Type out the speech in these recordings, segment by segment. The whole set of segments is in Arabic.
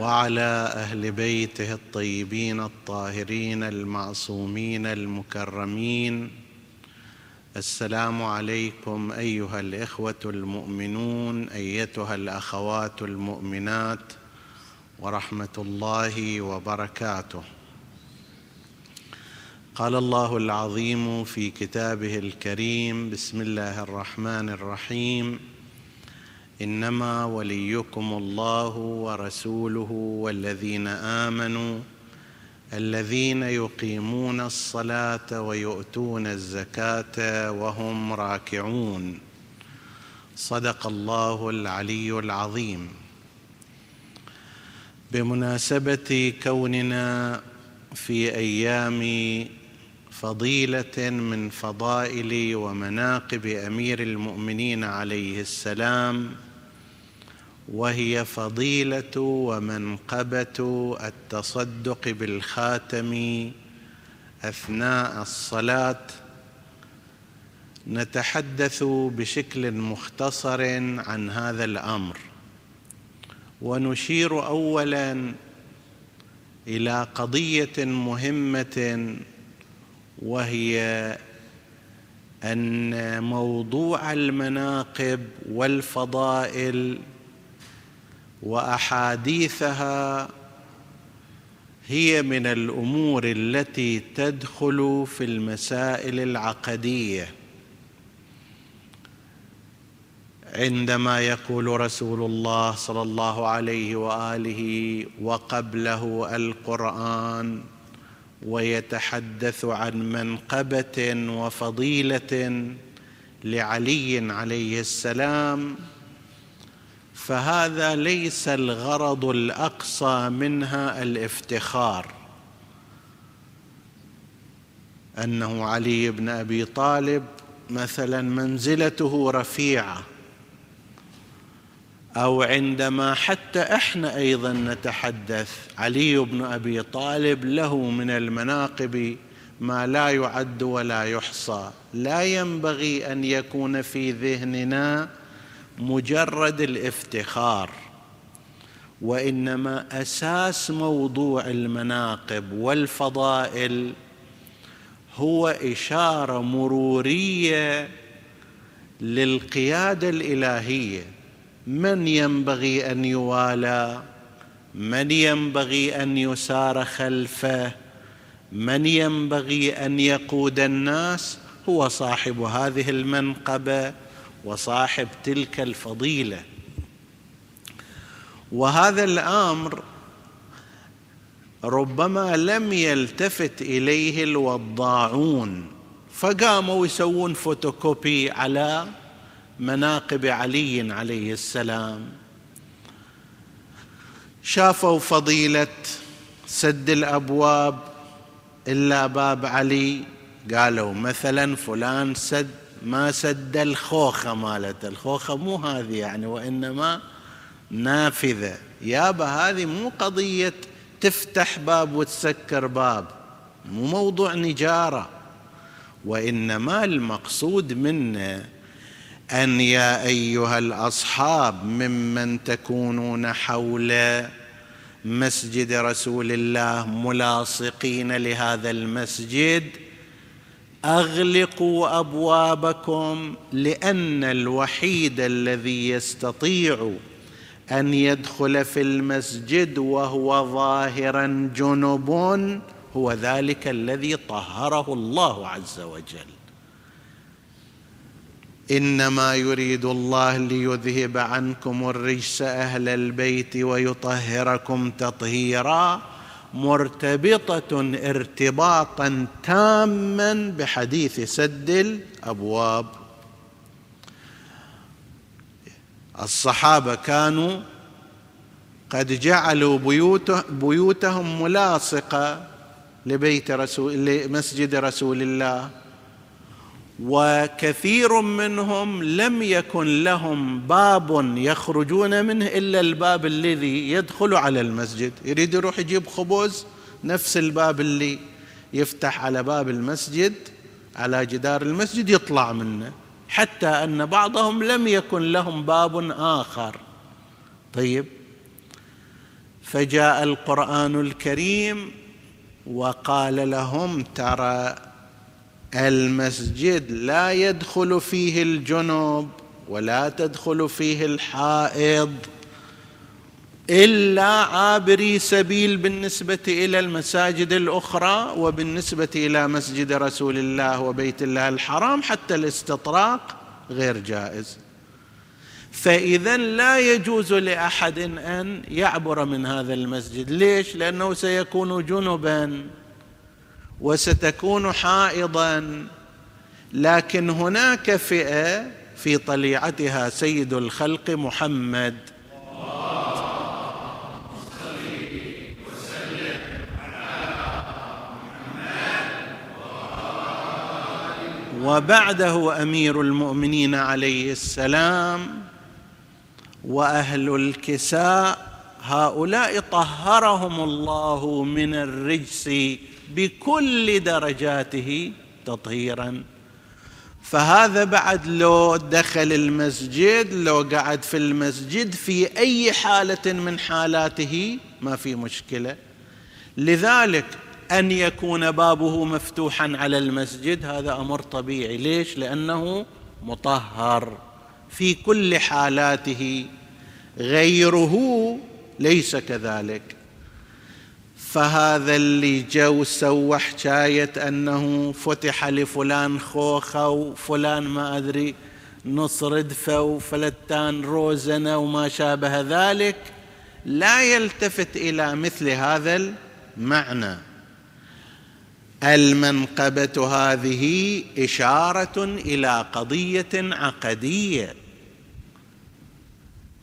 وعلى أهل بيته الطيبين الطاهرين المعصومين المكرمين. السلام عليكم أيها الإخوة المؤمنون أيتها الأخوات المؤمنات ورحمة الله وبركاته. قال الله العظيم في كتابه الكريم بسم الله الرحمن الرحيم إنما وليكم الله ورسوله والذين آمنوا الذين يقيمون الصلاة ويؤتون الزكاة وهم راكعون. صدق الله العلي العظيم. بمناسبة كوننا في أيام فضيلة من فضائل ومناقب أمير المؤمنين عليه السلام وهي فضيلة ومنقبة التصدق بالخاتم أثناء الصلاة. نتحدث بشكل مختصر عن هذا الأمر. ونشير اولا إلى قضية مهمة وهي أن موضوع المناقب والفضائل وأحاديثها هي من الأمور التي تدخل في المسائل العقدية. عندما يقول رسول الله صلى الله عليه وآله وقبله القرآن ويتحدث عن منقبة وفضيلة لعلي عليه السلام فهذا ليس الغرض الأقصى منها الافتخار. أنه علي بن أبي طالب مثلا منزلته رفيعة أو عندما حتى إحنا أيضا نتحدث علي بن أبي طالب له من المناقب ما لا يعد ولا يحصى. لا ينبغي أن يكون في ذهننا مجرد الافتخار وإنما أساس موضوع المناقب والفضائل هو إشارة مرورية للقيادة الإلهية. من ينبغي أن يوالى؟ من ينبغي أن يسار خلفه؟ من ينبغي أن يقود الناس؟ هو صاحب هذه المنقبة. وصاحب تلك الفضيلة. وهذا الأمر ربما لم يلتفت إليه الوضاعون فقاموا يسوون فوتوكوبي على مناقب علي عليه السلام. شافوا فضيلة سد الأبواب إلا باب علي قالوا مثلا فلان سد ما سد الخوخة مالته الخوخة مو هذه يعني وإنما نافذة. يابا هذه مو قضية تفتح باب وتسكر باب. مو موضوع نجارة. وإنما المقصود منه أن يا أيها الأصحاب ممن تكونون حول مسجد رسول الله ملاصقين لهذا المسجد أغلقوا أبوابكم لأن الوحيد الذي يستطيع أن يدخل في المسجد وهو ظاهرا جنب هو ذلك الذي طهره الله عز وجل. إنما يريد الله ليذهب عنكم الرجس أهل البيت ويطهركم تطهيرا مرتبطة ارتباطا تاما بحديث سد الأبواب. الصحابة كانوا قد جعلوا بيوته بيوتهم ملاصقة لبيت رسول لمسجد رسول الله. وكثير منهم لم يكن لهم باب يخرجون منه إلا الباب الذي يدخل على المسجد. يريد يروح يجيب خبز نفس الباب اللي يفتح على باب المسجد على جدار المسجد يطلع منه. حتى أن بعضهم لم يكن لهم باب آخر. طيب. فجاء القرآن الكريم وقال لهم ترى المسجد لا يدخل فيه الجنوب ولا تدخل فيه الحائض إلا عابري سبيل بالنسبة إلى المساجد الأخرى وبالنسبة إلى مسجد رسول الله وبيت الله الحرام حتى الاستطراق غير جائز. فإذا لا يجوز لأحد أن يعبر من هذا المسجد. ليش؟ لأنه سيكون جنبا. وستكون حائضا. لكن هناك فئة في طليعتها سيد الخلق محمد. وبعده أمير المؤمنين عليه السلام وأهل الكساء. هؤلاء طهرهم الله من الرجس بكل درجاته تطهيرا. فهذا بعد لو دخل المسجد لو قعد في المسجد في أي حالة من حالاته ما في مشكلة. لذلك أن يكون بابه مفتوحا على المسجد هذا أمر طبيعي. ليش؟ لأنه مطهر في كل حالاته. غيره ليس كذلك. فهذا اللي جو سوى حكاية أنه فتح لفلان خوخة وفلان ما أدري نص ردفة وفلتان روزنة وما شابه ذلك. لا يلتفت إلى مثل هذا المعنى. المنقبة هذه إشارة إلى قضية عقدية.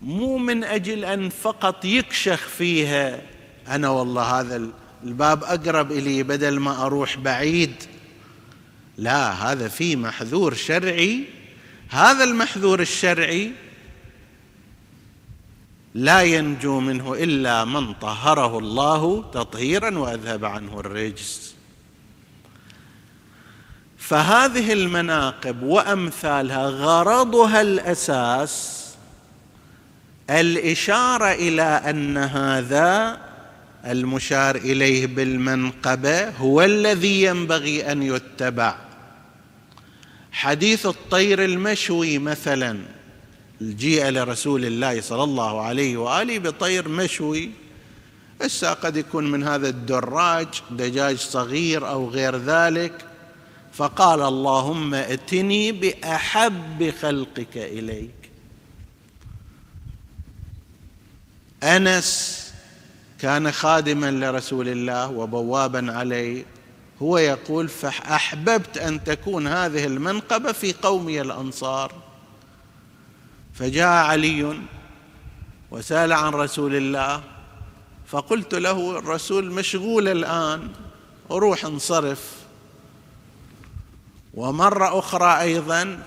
مو من أجل أن فقط يكشخ فيها أنا والله هذا الباب أقرب إلي بدل ما أروح بعيد. لا هذا في محذور شرعي. هذا المحذور الشرعي لا ينجو منه إلا من طهره الله تطهيرا وأذهب عنه الرجس. فهذه المناقب وأمثالها غرضها الأساس الإشارة إلى أن هذا المشار إليه بالمنقبة هو الذي ينبغي أن يتبع. حديث الطير المشوي مثلا الجيء لرسول الله صلى الله عليه وآله بطير مشوي. هسه قد يكون من هذا الدراج دجاج صغير أو غير ذلك. فقال اللهم ائتني بأحب خلقك إليك. أنس كان خادما لرسول الله وبوابا عليه. هو يقول فأحببت أن تكون هذه المنقبة في قومي الأنصار. فجاء علي وسأل عن رسول الله فقلت له الرسول مشغول الآن روح انصرف. ومرة أخرى أيضا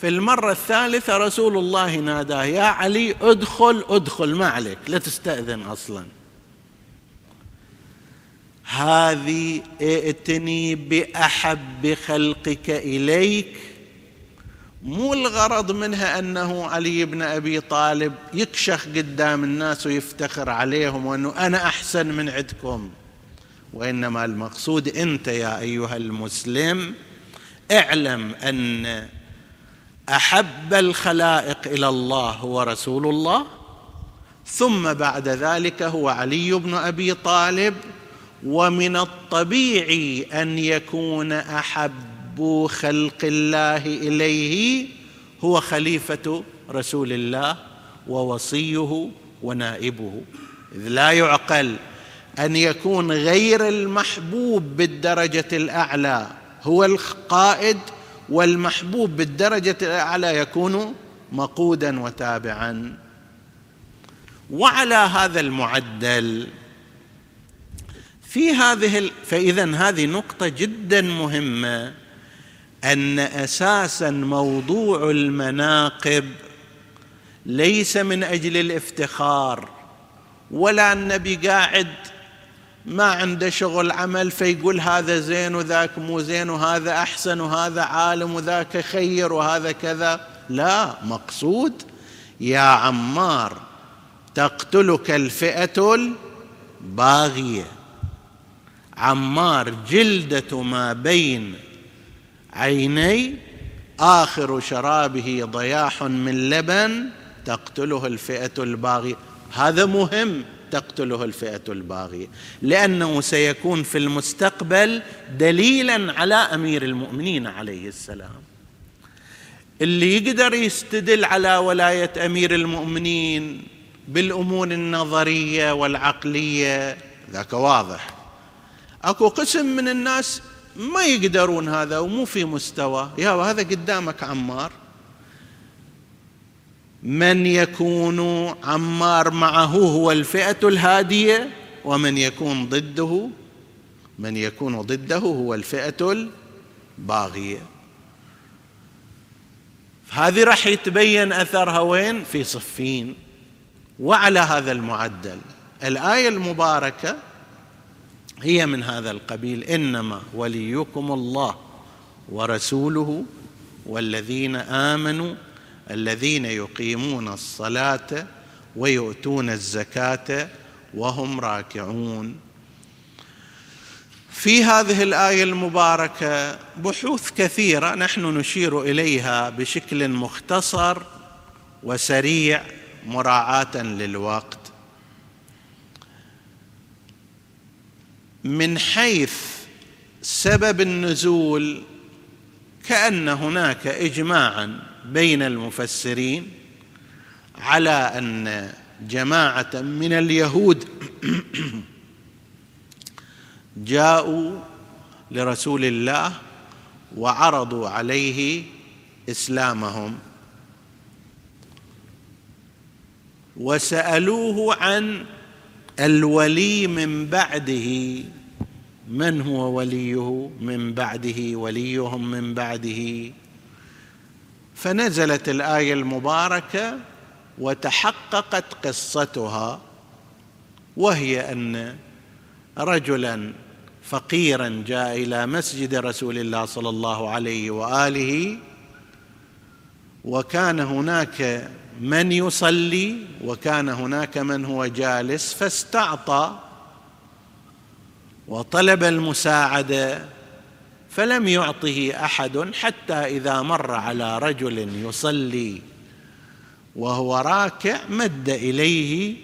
في المرة الثالثة رسول الله ناداه يا علي ادخل ادخل ما عليك لا تستأذن أصلا. هذه ائتني بأحب خلقك إليك. مو الغرض منها أنه علي بن أبي طالب يكشخ قدام الناس ويفتخر عليهم وأنه أنا أحسن من عندكم. وإنما المقصود أنت يا أيها المسلم اعلم أن أحب الخلائق إلى الله هو رسول الله ثم بعد ذلك هو علي بن أبي طالب ومن الطبيعي أن يكون أحب خلق الله إليه هو خليفة رسول الله ووصيه ونائبه. إذ لا يعقل أن يكون غير المحبوب بالدرجة الأعلى. هو القائد والمحبوب بالدرجة الأعلى يكون مقودا وتابعا. وعلى هذا المعدل في هذه ال... فإذا هذه نقطة جدا مهمة. أن أساسا موضوع المناقب ليس من أجل الافتخار ولا النبي قاعد ما عنده شغل عمل فيقول هذا زين وذاك مو زين وهذا أحسن وهذا عالم وذاك خير وهذا كذا. لا مقصود يا عمار تقتلك الفئة الباغية. عمار جلدة ما بين عيني آخر شرابه ضياح من لبن تقتله الفئة الباغية. هذا مهم تقتله الفئة الباغية. لأنه سيكون في المستقبل دليلا على أمير المؤمنين عليه السلام. اللي يقدر يستدل على ولاية أمير المؤمنين بالأمور النظرية والعقلية ذاك واضح. أكو قسم من الناس ما يقدرون هذا ومو في مستوى. يا هذا قدامك عمار. من يكون عمار معه هو الفئة الهادية ومن يكون ضده من يكون ضده هو الفئة الباغية. هذه راح يتبين أثرها وين؟ في صفين. وعلى هذا المعدل. الآية المباركة هي من هذا القبيل إنما وليكم الله ورسوله والذين آمنوا الذين يقيمون الصلاة ويؤتون الزكاة وهم راكعون. في هذه الآية المباركة بحوث كثيرة نحن نشير إليها بشكل مختصر وسريع مراعاة للوقت. من حيث سبب النزول كأن هناك اجماعا بين المفسرين على أن جماعة من اليهود جاءوا لرسول الله وعرضوا عليه إسلامهم. وسألوه عن الولي من بعده من هو وليه من بعده وليهم من بعده. فنزلت الآية المباركة وتحققت قصتها وهي أن رجلا فقيرا جاء إلى مسجد رسول الله صلى الله عليه وآله وكان هناك من يصلي وكان هناك من هو جالس فاستعطى وطلب المساعدة فلم يعطه أحد حتى إذا مر على رجل يصلي وهو راكع مد إليه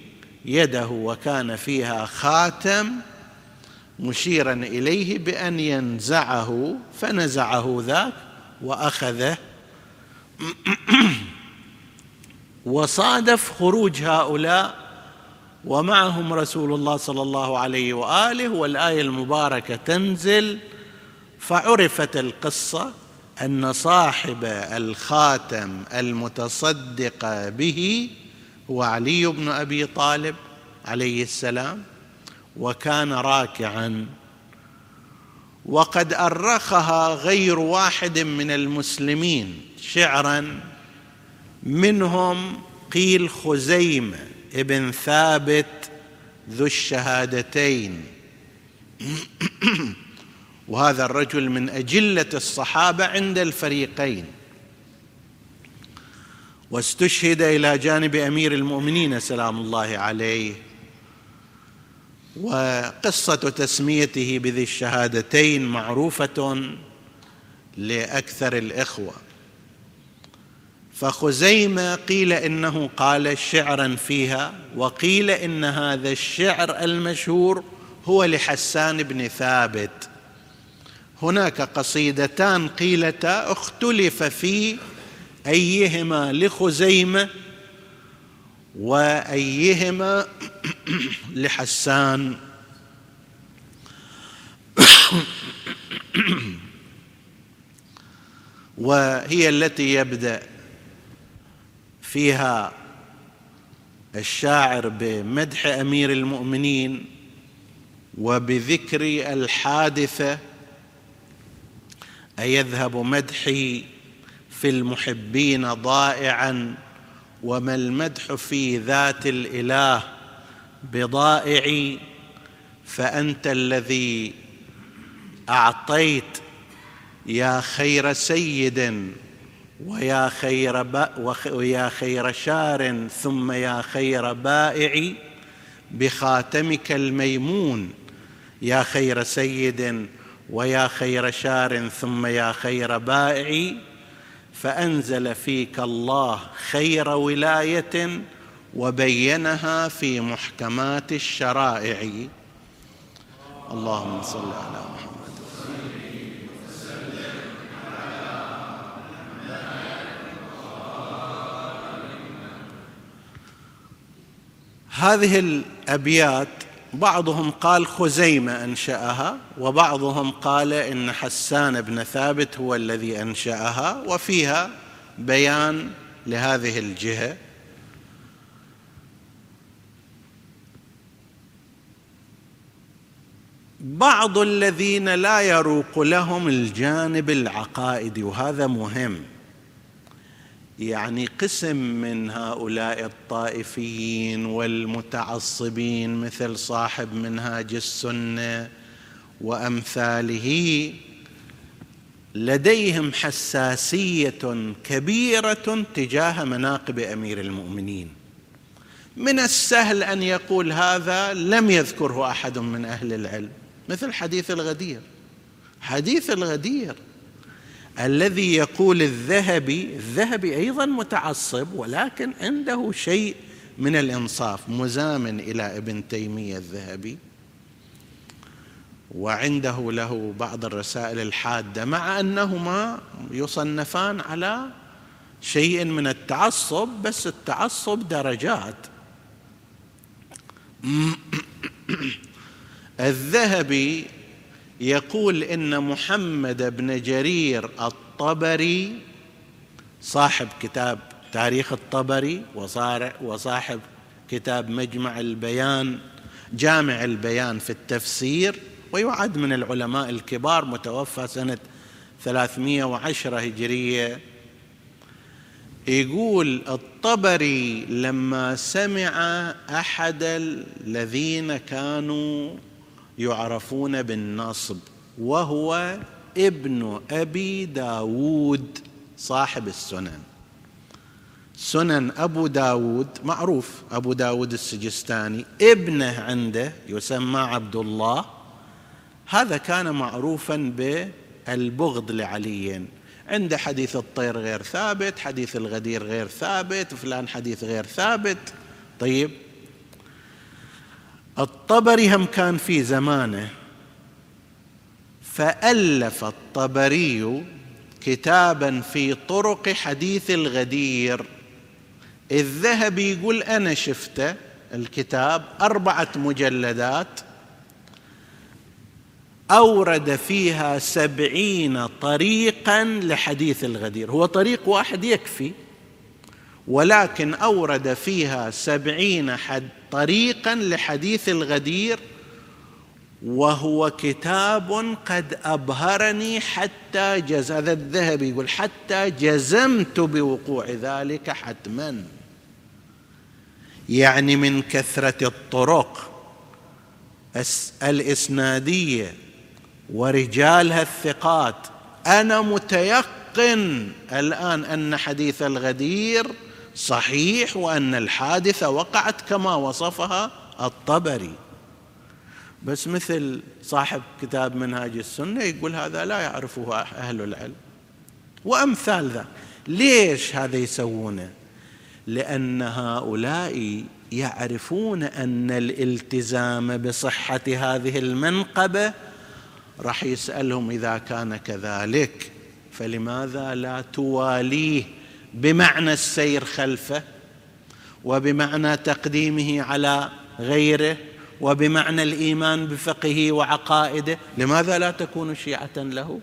يده وكان فيها خاتم مشيرا إليه بأن ينزعه فنزعه ذاك وأخذه وصادف خروج هؤلاء ومعهم رسول الله صلى الله عليه وآله والآية المباركة تنزل فعرفت القصة أن صاحب الخاتم المتصدق به هو علي بن أبي طالب عليه السلام وكان راكعا. وقد أرخها غير واحد من المسلمين شعرا منهم قيل خزيمة ابن ثابت ذو الشهادتين. وهذا الرجل من أجلة الصحابة عند الفريقين. واستشهد إلى جانب أمير المؤمنين سلام الله عليه. وقصة تسميته بذي الشهادتين معروفة لأكثر الإخوة. فخزيمة قيل إنه قال شعرا فيها وقيل إن هذا الشعر المشهور هو لحسان بن ثابت. هناك قصيدتان قيلتا اختلف في أيهما لخزيمة وأيهما لحسان. وهي التي يبدأ. فيها الشاعر بمدح أمير المؤمنين وبذكر الحادثة أيذهب مدحي في المحبين ضائعا وما المدح في ذات الإله بضائع فأنت الذي أعطيت يا خير سيد ويا خير ويا خير شار ثم يا خير بائع بخاتمك الميمون. يا خير سيد ويا خير شار ثم يا خير بائع. فأنزل فيك الله خير ولاية وبينها في محكمات الشرائع. اللهم صل على محمد. هذه الأبيات بعضهم قال خزيمة أنشأها وبعضهم قال إن حسان بن ثابت هو الذي أنشأها وفيها بيان لهذه الجهة. بعض الذين لا يروق لهم الجانب العقائدي وهذا مهم. يعني قسم من هؤلاء الطائفيين والمتعصبين مثل صاحب منهاج السنة وأمثاله لديهم حساسية كبيرة تجاه مناقب أمير المؤمنين. من السهل أن يقول هذا لم يذكره أحد من أهل العلم مثل حديث الغدير. حديث الغدير الذي يقول الذهبي الذهبي أيضا متعصب ولكن عنده شيء من الإنصاف. مزامن إلى ابن تيمية الذهبي. وعنده له بعض الرسائل الحادة مع أنهما يصنفان على شيء من التعصب بس التعصب درجات. الذهبي يقول إن محمد بن جرير الطبري صاحب كتاب تاريخ الطبري وصاحب كتاب مجمع البيان جامع البيان في التفسير ويعد من العلماء الكبار متوفى سنة 310 هجرية. يقول الطبري لما سمع أحد الذين كانوا يعرفون بالنصب وهو ابن أبي داود صاحب السنن. سنن أبو داود معروف أبو داود السجستاني ابنه عنده يسمى عبد الله هذا كان معروفا بالبغض لعلي عنده حديث الطير غير ثابت حديث الغدير غير ثابت فلان حديث غير ثابت. طيب الطبري هم كان في زمانه فألف الطبري كتابا في طرق حديث الغدير. الذهبي يقول أنا شفته الكتاب أربعة مجلدات أورد فيها سبعين طريقا لحديث الغدير. هو طريق واحد يكفي ولكن أورد فيها سبعين حد طريقا لحديث الغدير وهو كتاب قد أبهرني حتى جز هذا الذهبي يقول حتى جزمت بوقوع ذلك حتما. يعني من كثرة الطرق الإسنادية ورجالها الثقات. أنا متيقن الآن أن حديث الغدير صحيح وأن الحادثة وقعت كما وصفها الطبري. بس مثل صاحب كتاب منهاج السنة يقول هذا لا يعرفه أهل العلم. وأمثال ذا. ليش هذا يسوونه؟ لأن هؤلاء يعرفون أن الالتزام بصحة هذه المنقبة راح يسألهم إذا كان كذلك. فلماذا لا تواليه بمعنى السير خلفه وبمعنى تقديمه على غيره وبمعنى الإيمان بفقهه وعقائده. لماذا لا تكون شيعة له؟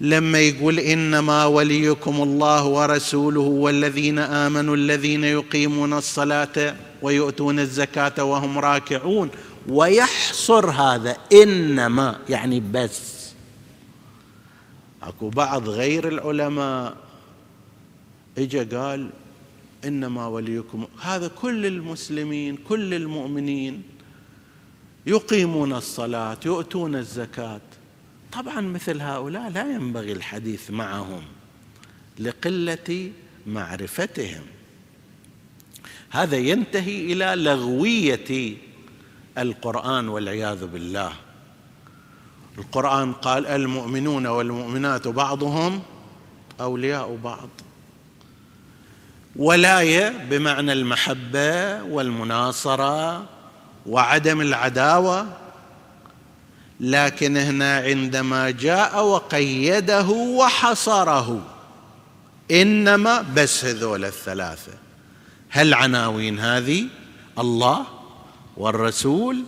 لما يقول إنما وليكم الله ورسوله والذين آمنوا الذين يقيمون الصلاة ويؤتون الزكاة وهم راكعون. ويحصر هذا إنما يعني بس. اكو بعض غير العلماء اجى قال إنما وليكم هذا كل المسلمين كل المؤمنين يقيمون الصلاة يؤتون الزكاة. طبعا مثل هؤلاء لا ينبغي الحديث معهم لقلة معرفتهم. هذا ينتهي إلى لغوية القرآن والعياذ بالله. القرآن قال المؤمنون والمؤمنات بعضهم أولياء بعض. ولاية بمعنى المحبة والمناصرة وعدم العداوة. لكن هنا عندما جاء وقيده وحصره إنما بس هذول الثلاثة. هل عناوين هذه؟ الله والرسول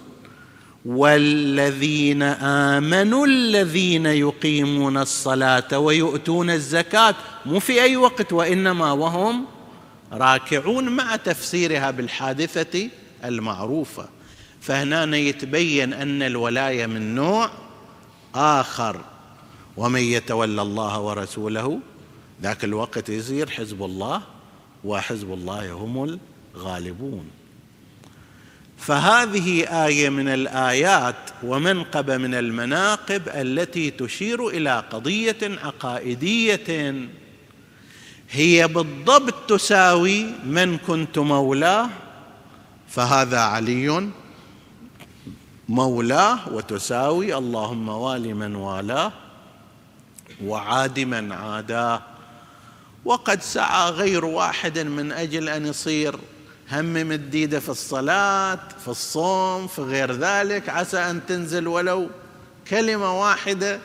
والذين آمنوا الذين يقيمون الصلاة ويؤتون الزكاة مو في أي وقت وإنما وهم راكعون مع تفسيرها بالحادثة المعروفة. فهنا يتبين أن الولاية من نوع آخر. ومن يتولى الله ورسوله ذاك الوقت يصير حزب الله وحزب الله هم الغالبون. فهذه آية من الآيات ومنقبه من المناقب التي تشير إلى قضية عقائدية. هي بالضبط تساوي من كنت مولاه فهذا علي مولاه وتساوي اللهم وال من والاه وعاد من عاداه. وقد سعى غير واحد من أجل أن يصير هم مديدة في الصلاة في الصوم في غير ذلك عسى أن تنزل ولو كلمة واحدة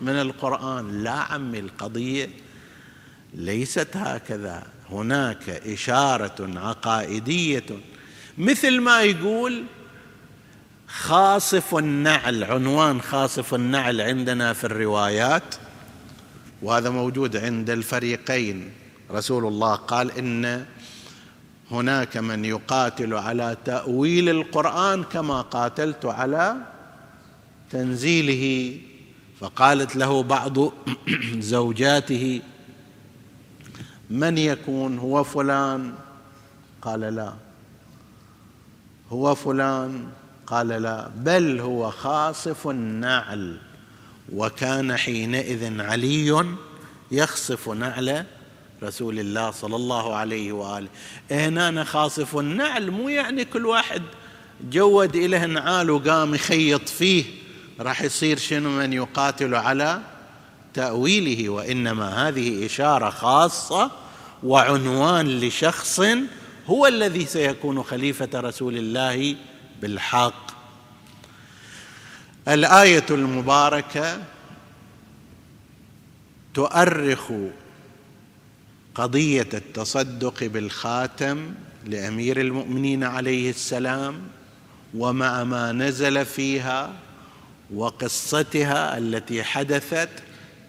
من القرآن. لا عمي القضية ليست هكذا. هناك إشارة عقائدية. مثل ما يقول خاصف النعل عنوان خاصف النعل عندنا في الروايات وهذا موجود عند الفريقين. رسول الله قال إن هناك من يقاتل على تأويل القرآن كما قاتلت على تنزيله. فقالت له بعض زوجاته من يكون؟ هو فلان. قال لا. هو فلان. قال لا. بل هو خاصف النعل. وكان حينئذ علي يخصف نعل رسول الله صلى الله عليه وآله. هنا خاصف النعل مو يعني كل واحد جود إله نعال وقام يخيط فيه راح يصير شنو من يقاتل على تأويله وإنما هذه إشارة خاصة وعنوان لشخص هو الذي سيكون خليفة رسول الله بالحق. الآية المباركة تؤرخ قضية التصدق بالخاتم لأمير المؤمنين عليه السلام ومع ما نزل فيها وقصتها التي حدثت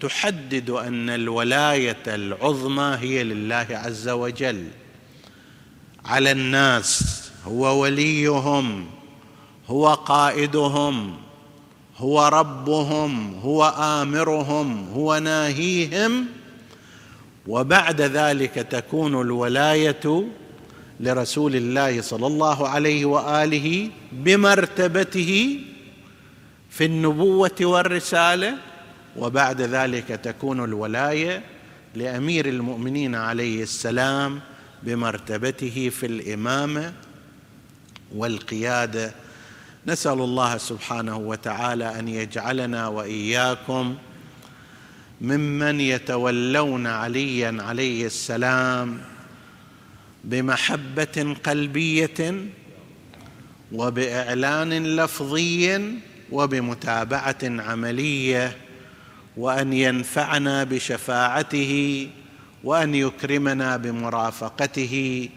تحدد أن الولاية العظمى هي لله عز وجل. على الناس هو وليهم هو قائدهم هو ربهم هو آمرهم هو ناهيهم وبعد ذلك تكون الولاية لرسول الله صلى الله عليه وآله بمرتبته في النبوة والرسالة وبعد ذلك تكون الولاية لأمير المؤمنين عليه السلام بمرتبته في الإمامة والقيادة. نسأل الله سبحانه وتعالى أن يجعلنا وإياكم ممن يتولون عليا عليه السلام بمحبة قلبية وبإعلان لفظي وبمتابعة عملية وأن ينفعنا بشفاعته وأن يكرمنا بمرافقته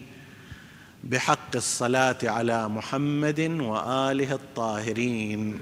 بحق الصلاة على محمد وآله الطاهرين.